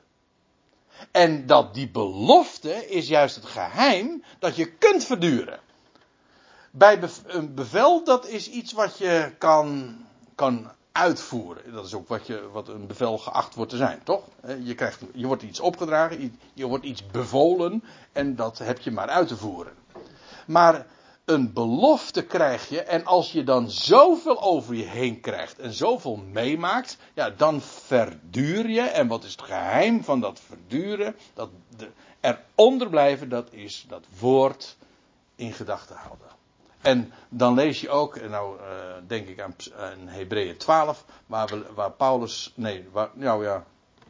En dat die belofte is juist het geheim dat je kunt verduren. Bij een bevel, dat is iets wat je kan, kan uitvoeren. Dat is ook wat, je, wat een bevel geacht wordt te zijn, toch? Je, krijgt, je wordt iets opgedragen, je wordt iets bevolen en dat heb je maar uit te voeren. Maar een belofte krijg je en als je dan zoveel over je heen krijgt en zoveel meemaakt, ja, dan verduur je. En wat is het geheim van dat verduren? Dat de, eronder blijven, dat is dat woord in gedachten houden. En dan lees je ook, nou uh, denk ik aan, aan Hebreeën 12, waar, waar Paulus, nee, waar, nou ja,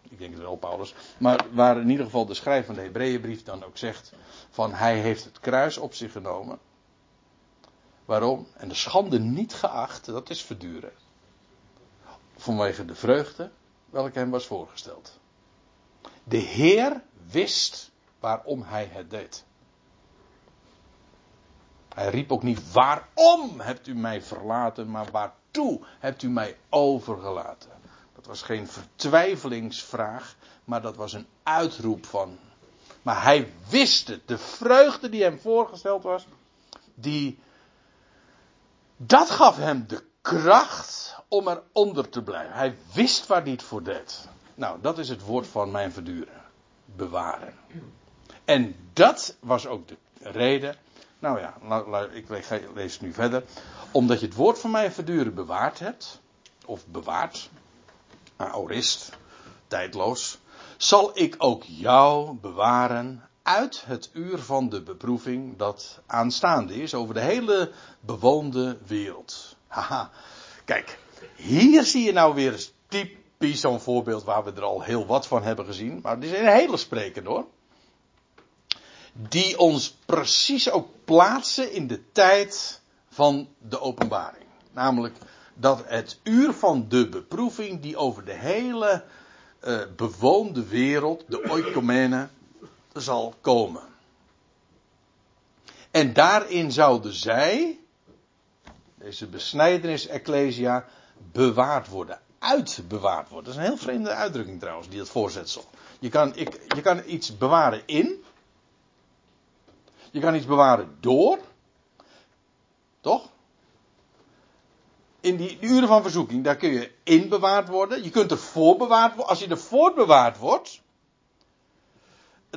ik denk het wel Paulus, maar waar in ieder geval de schrijver van de Hebreeënbrief dan ook zegt van hij heeft het kruis op zich genomen. Waarom? En de schande niet geacht, dat is verduren. Vanwege de vreugde welke hem was voorgesteld. De Heer wist waarom hij het deed. Hij riep ook niet: Waarom hebt u mij verlaten, maar waartoe hebt u mij overgelaten? Dat was geen vertwijfelingsvraag, maar dat was een uitroep van. Maar hij wist het, de vreugde die hem voorgesteld was, die. Dat gaf hem de kracht om eronder te blijven. Hij wist waar hij het voor deed. Nou, dat is het woord van mijn verduren. Bewaren. En dat was ook de reden nou ja, ik lees nu verder. Omdat je het woord van mij verduren bewaard hebt, of bewaard, aorist, tijdloos, zal ik ook jou bewaren uit het uur van de beproeving dat aanstaande is over de hele bewoonde wereld. Haha, kijk, hier zie je nou weer typisch zo'n voorbeeld waar we er al heel wat van hebben gezien. Maar het is een hele sprekende hoor die ons precies ook plaatsen in de tijd van de openbaring. Namelijk dat het uur van de beproeving die over de hele uh, bewoonde wereld, de oikomene, zal komen. En daarin zouden zij, deze besnijdenis ecclesia, bewaard worden. Uitbewaard worden. Dat is een heel vreemde uitdrukking trouwens, die dat voorzetsel. Je kan, ik, je kan iets bewaren in, je kan iets bewaren door. Toch? In die, uren van verzoeking, daar kun je in bewaard worden. Je kunt ervoor bewaard worden. Als je ervoor bewaard wordt.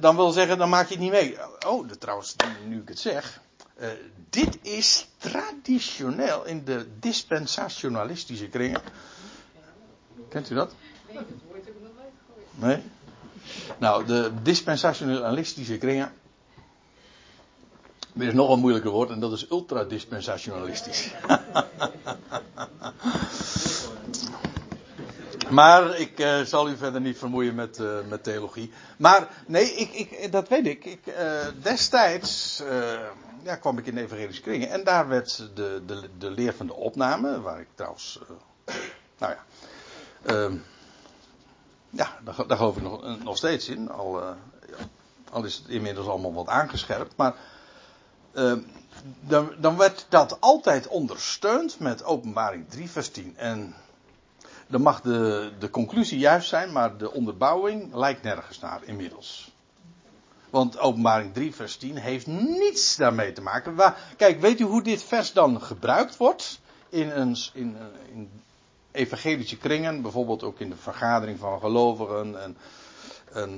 Dan wil zeggen, dan maak je het niet mee. Oh, trouwens, nu ik het zeg. Uh, dit is traditioneel in de dispensationalistische kringen. Kent u dat? Nee, dat woord nog. Nee? Nou, de dispensationalistische kringen er is nog een moeilijker woord en dat is ultradispensationalistisch. maar ik uh, zal u verder niet vermoeien met, uh, met theologie. Maar nee, ik, ik, dat weet ik. ik destijds ja, kwam ik in de evangelische kringen en daar werd de, de, de leer van de opname, waar ik trouwens, nou ja, ehm, ja, daar, daar geloof ik nog, nog steeds in. Al, al is het inmiddels allemaal wat aangescherpt, maar Ehm, dan, dan werd dat altijd ondersteund met openbaring 3 vers 10. En dan mag de, de conclusie juist zijn, maar de onderbouwing lijkt nergens naar inmiddels. Want openbaring 3 vers 10 heeft niets daarmee te maken. Kijk, weet u hoe dit vers dan gebruikt wordt? In, een, in, in evangelische kringen, bijvoorbeeld ook in de vergadering van gelovigen en,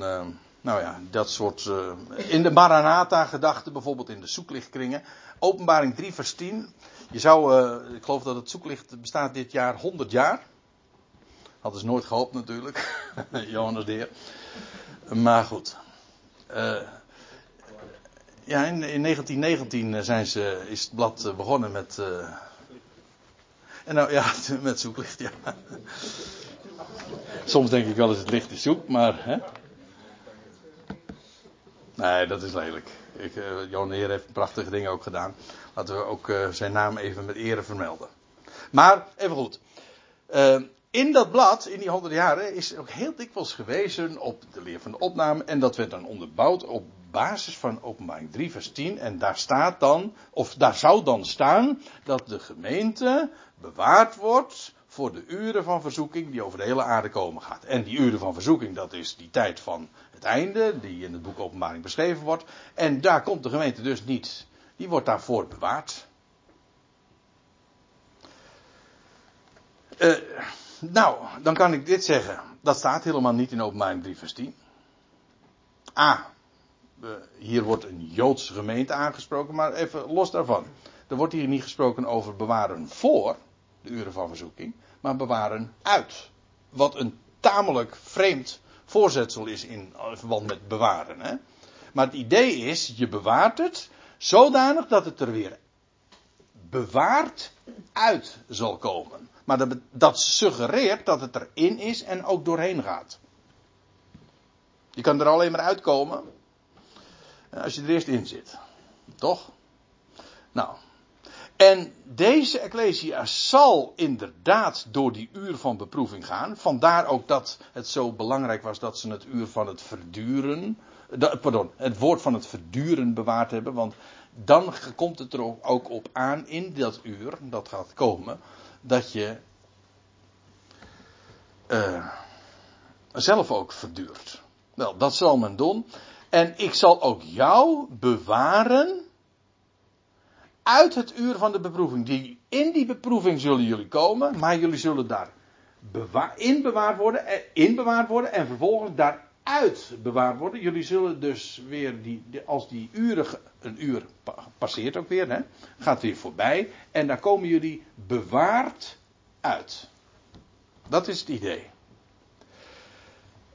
ehm, nou ja, dat soort. Uh, in de Maranatha-gedachte, bijvoorbeeld in de zoeklichtkringen. Openbaring 3, vers 10. Je zou, ik geloof dat het zoeklicht bestaat dit jaar 100 jaar. Hadden ze nooit gehoopt natuurlijk. Johannes de Heer. Maar goed. Uh, ja, in, in 1919 zijn ze, is het blad begonnen met. En nou ja, met zoeklicht, ja. Soms denk ik wel eens het licht is zoek, maar. Hè? Nee, dat is lelijk. Ik, uh, Heer heeft prachtige dingen ook gedaan. Laten we ook zijn naam even met ere vermelden. Maar, even goed. Uh, in dat blad, in die honderd jaren, is ook heel dikwijls gewezen op de leer van de opname. En dat werd dan onderbouwd op basis van openbaring 3 vers 10. En daar staat dan, of daar zou dan staan, dat de gemeente bewaard wordt voor de uren van verzoeking die over de hele aarde komen gaat. En die uren van verzoeking, dat is die tijd van het einde, die in het boek Openbaring beschreven wordt. En daar komt de gemeente dus niet. Die wordt daarvoor bewaard. Uh, nou, dan kan ik dit zeggen. Dat staat helemaal niet in Openbaring 3 vers 10. A. Hier wordt een Joodse gemeente aangesproken, maar even los daarvan. Er wordt hier niet gesproken over bewaren voor de uren van verzoeking, maar bewaren uit. Wat een tamelijk vreemd voorzetsel is in verband met bewaren. Hè? Maar het idee is, je bewaart het zodanig dat het er weer bewaard uit zal komen. Maar dat, dat suggereert dat het erin is en ook doorheen gaat. Je kan er alleen maar uitkomen als je er eerst in zit. Toch? Nou. En deze Ecclesia zal inderdaad door die uur van beproeving gaan. Ook ook dat het zo belangrijk was dat ze het uur van het verduren. Pardon, het woord van het verduren bewaard hebben. Want dan komt het er ook op aan in dat uur, dat gaat komen, dat je uh, zelf ook verduurt. Wel, dat zal men doen. En ik zal ook jou bewaren uit het uur van de beproeving. Die, in die beproeving zullen jullie komen, maar jullie zullen daar in bewaard worden, eh, in bewaard worden en vervolgens daaruit bewaard worden. Jullie zullen dus weer, die, als die uren, een uur passeert ook weer, hè, gaat weer voorbij. En daar komen jullie bewaard uit. Dat is het idee.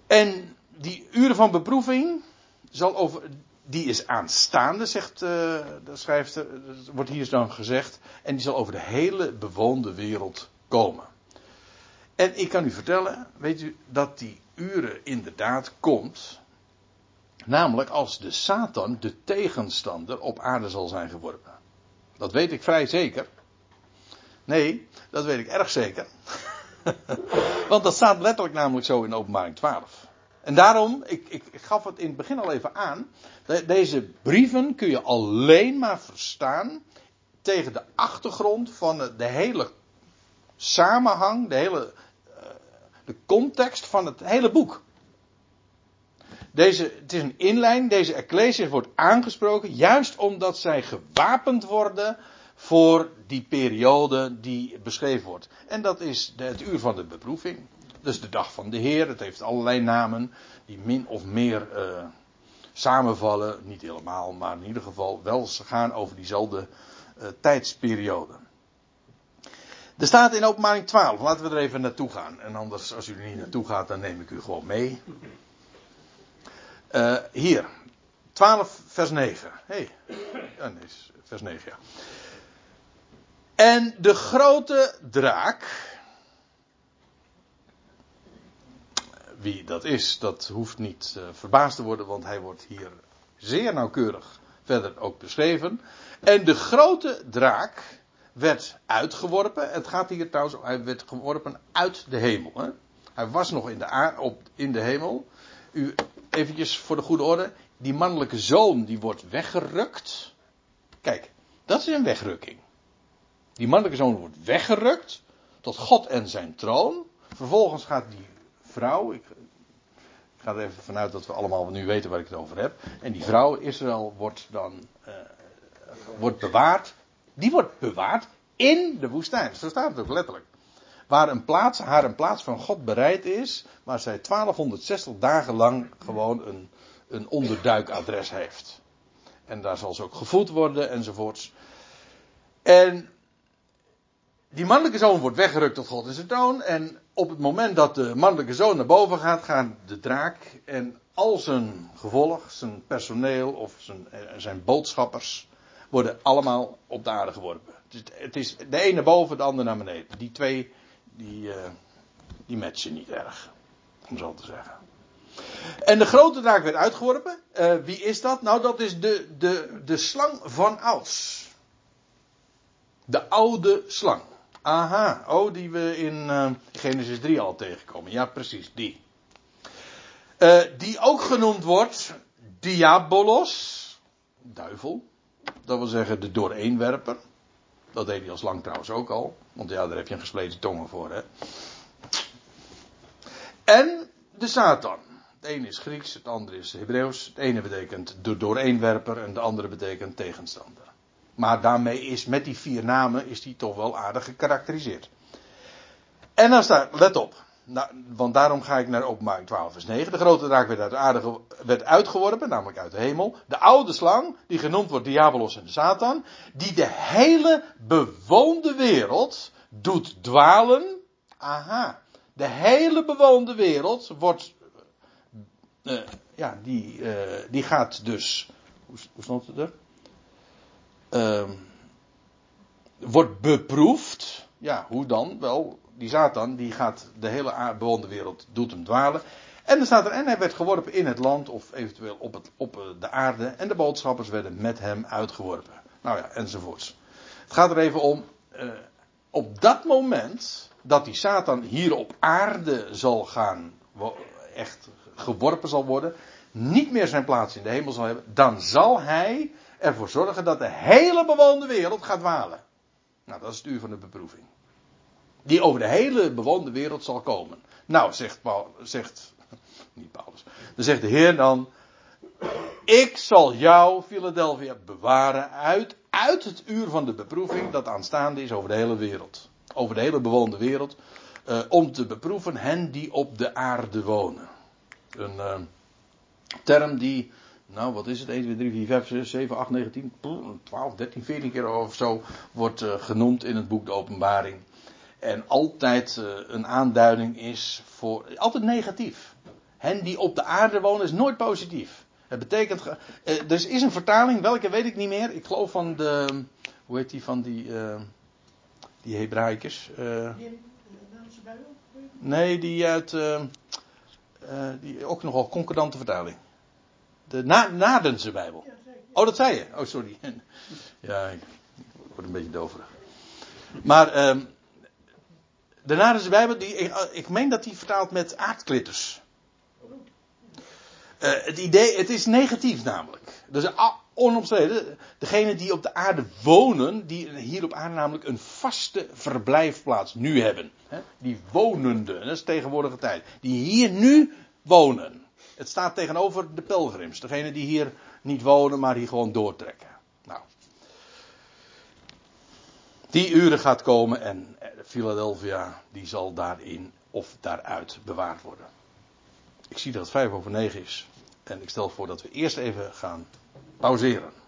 En die uren van beproeving zal over, die is aanstaande, zegt uh, de schrijfster, wordt hier dan gezegd, en die zal over de hele bewoonde wereld komen. En ik kan u vertellen, weet u, dat die uren inderdaad komt, namelijk als de Satan, de tegenstander, op aarde zal zijn geworpen. Dat weet ik vrij zeker. Nee, dat weet ik erg zeker. Want dat staat letterlijk namelijk zo in openbaring 12. En daarom, ik, ik, gaf het in het begin al even aan. Deze brieven kun je alleen maar verstaan tegen de achtergrond van de hele samenhang, de hele de context van het hele boek. Deze, het is een inlijn, deze Ecclesia wordt aangesproken juist omdat zij gewapend worden voor die periode die beschreven wordt. En dat is het uur van de beproeving. Dus de dag van de Heer. Het heeft allerlei namen die min of meer uh, samenvallen. Niet helemaal, maar in ieder geval wel gaan over diezelfde uh, tijdsperiode. Er staat in openbaring 12, laten we er even naartoe gaan. En anders, als u er niet naartoe gaat, dan neem ik u gewoon mee. Uh, hier, 12 vers 9. Hé, hey. ja, nee, vers 9 ja. En de grote draak. Wie dat is, dat hoeft niet uh, verbaasd te worden, want hij wordt hier zeer nauwkeurig verder ook beschreven. En de grote draak werd uitgeworpen. Het gaat hier trouwens, hij werd geworpen uit de hemel. Hè? Hij was nog in de, op, in de hemel. U, eventjes voor de goede orde. Die mannelijke zoon die wordt weggerukt. Kijk, dat is een wegrukking. Die mannelijke zoon wordt weggerukt tot God en zijn troon. Vervolgens gaat die vrouw, ik, ik ga er even vanuit dat we allemaal nu weten waar ik het over heb. En die vrouw, Israël, wordt dan uh, wordt bewaard. Die wordt bewaard in de woestijn. Zo staat het ook letterlijk. Waar een plaats, haar een plaats van God bereid is, waar zij 1260 dagen lang gewoon een, een onderduikadres heeft. En daar zal ze ook gevoed worden enzovoorts. En die mannelijke zoon wordt weggerukt tot God en zijn troon. En op het moment dat de mannelijke zoon naar boven gaat, gaan de draak en al zijn gevolg, zijn personeel of zijn, eh, zijn boodschappers, worden allemaal op de aarde geworpen. Het is, de ene boven, de ander naar beneden. Die twee, die, uh, die matchen niet erg. Om zo te zeggen. En de grote draak werd uitgeworpen. Uh, wie is dat? Nou, dat is de, de, de slang van ouds. De oude slang. Aha, oh, die we in uh, Genesis 3 al tegenkomen. Ja, precies, die. Die ook genoemd wordt Diabolos, duivel. Dat wil zeggen de dooreenwerper. Dat deed hij als lang trouwens ook al. Want ja, daar heb je een gespleten tongen voor, hè. En de Satan. Het ene is Grieks, het andere is Hebreeuws. Het ene betekent de dooreenwerper en de andere betekent tegenstander. Maar daarmee is, met die vier namen, is die toch wel aardig gekarakteriseerd. En dan staat, let op. Nou, want daarom ga ik naar openbaring 12 vers 9. De grote draak werd, uit de aarde, werd uitgeworpen, namelijk uit de hemel. De oude slang, die genoemd wordt Diabolos en Satan. Die de hele bewoonde wereld doet dwalen. Aha. De hele bewoonde wereld wordt, uh, ja, die, uh, die gaat dus, hoe, hoe stond het er? Uh, wordt beproefd. Ja, hoe dan? Wel, die Satan, die gaat de hele bewoonde wereld, doet hem dwalen. En er staat er, en hij werd geworpen in het land, of eventueel op, het, op de aarde. En de boodschappers werden met hem uitgeworpen. Nou ja, enzovoorts. Het gaat er even om, uh, op dat moment, dat die Satan hier op aarde zal gaan, echt geworpen zal worden, niet meer zijn plaats in de hemel zal hebben, dan zal hij ervoor zorgen dat de hele bewoonde wereld gaat dwalen. Nou, dat is het uur van de beproeving. Die over de hele bewoonde wereld zal komen. Nou, zegt, Paul, zegt niet Paulus. Dan zegt de Heer dan, ik zal jou, Philadelphia, bewaren uit, uit het uur van de beproeving dat aanstaande is over de hele wereld. Over de hele bewoonde wereld. Uh, om te beproeven hen die op de aarde wonen. Een uh, term die, nou wat is het, 1, 2, 3, 4, 5, 6, 7, 8, 9, 10, 12, 13, 14 keer of zo wordt uh, genoemd in het boek De Openbaring. En altijd een aanduiding is voor, altijd negatief. Hen die op de aarde wonen is nooit positief. Het betekent, er is een vertaling, welke weet ik niet meer. Ik geloof van de, hoe heet die van die, die Hebraïkers. Uh, nee, die uit. Uh, uh, die ook nogal concordante vertaling. De Na Nadense Bijbel. Oh, dat zei je. Oh, sorry. ja, ik, word een beetje doverig. Maar um, de Nadense Bijbel, die, ik, ik meen dat die vertaalt met aardklitters. het idee, het is negatief namelijk. Dus onomstreden. Degenen die op de aarde wonen, die hier op aarde namelijk een vaste verblijfplaats nu hebben. Hè, die wonenden, dat is tegenwoordige tijd. Die hier nu wonen. Het staat tegenover de pelgrims. Degenen die hier niet wonen, maar die gewoon doortrekken. Nou. Die uren gaat komen en Philadelphia die zal daarin of daaruit bewaard worden. Ik zie dat het vijf over negen is. En ik stel voor dat we eerst even gaan pauzeren.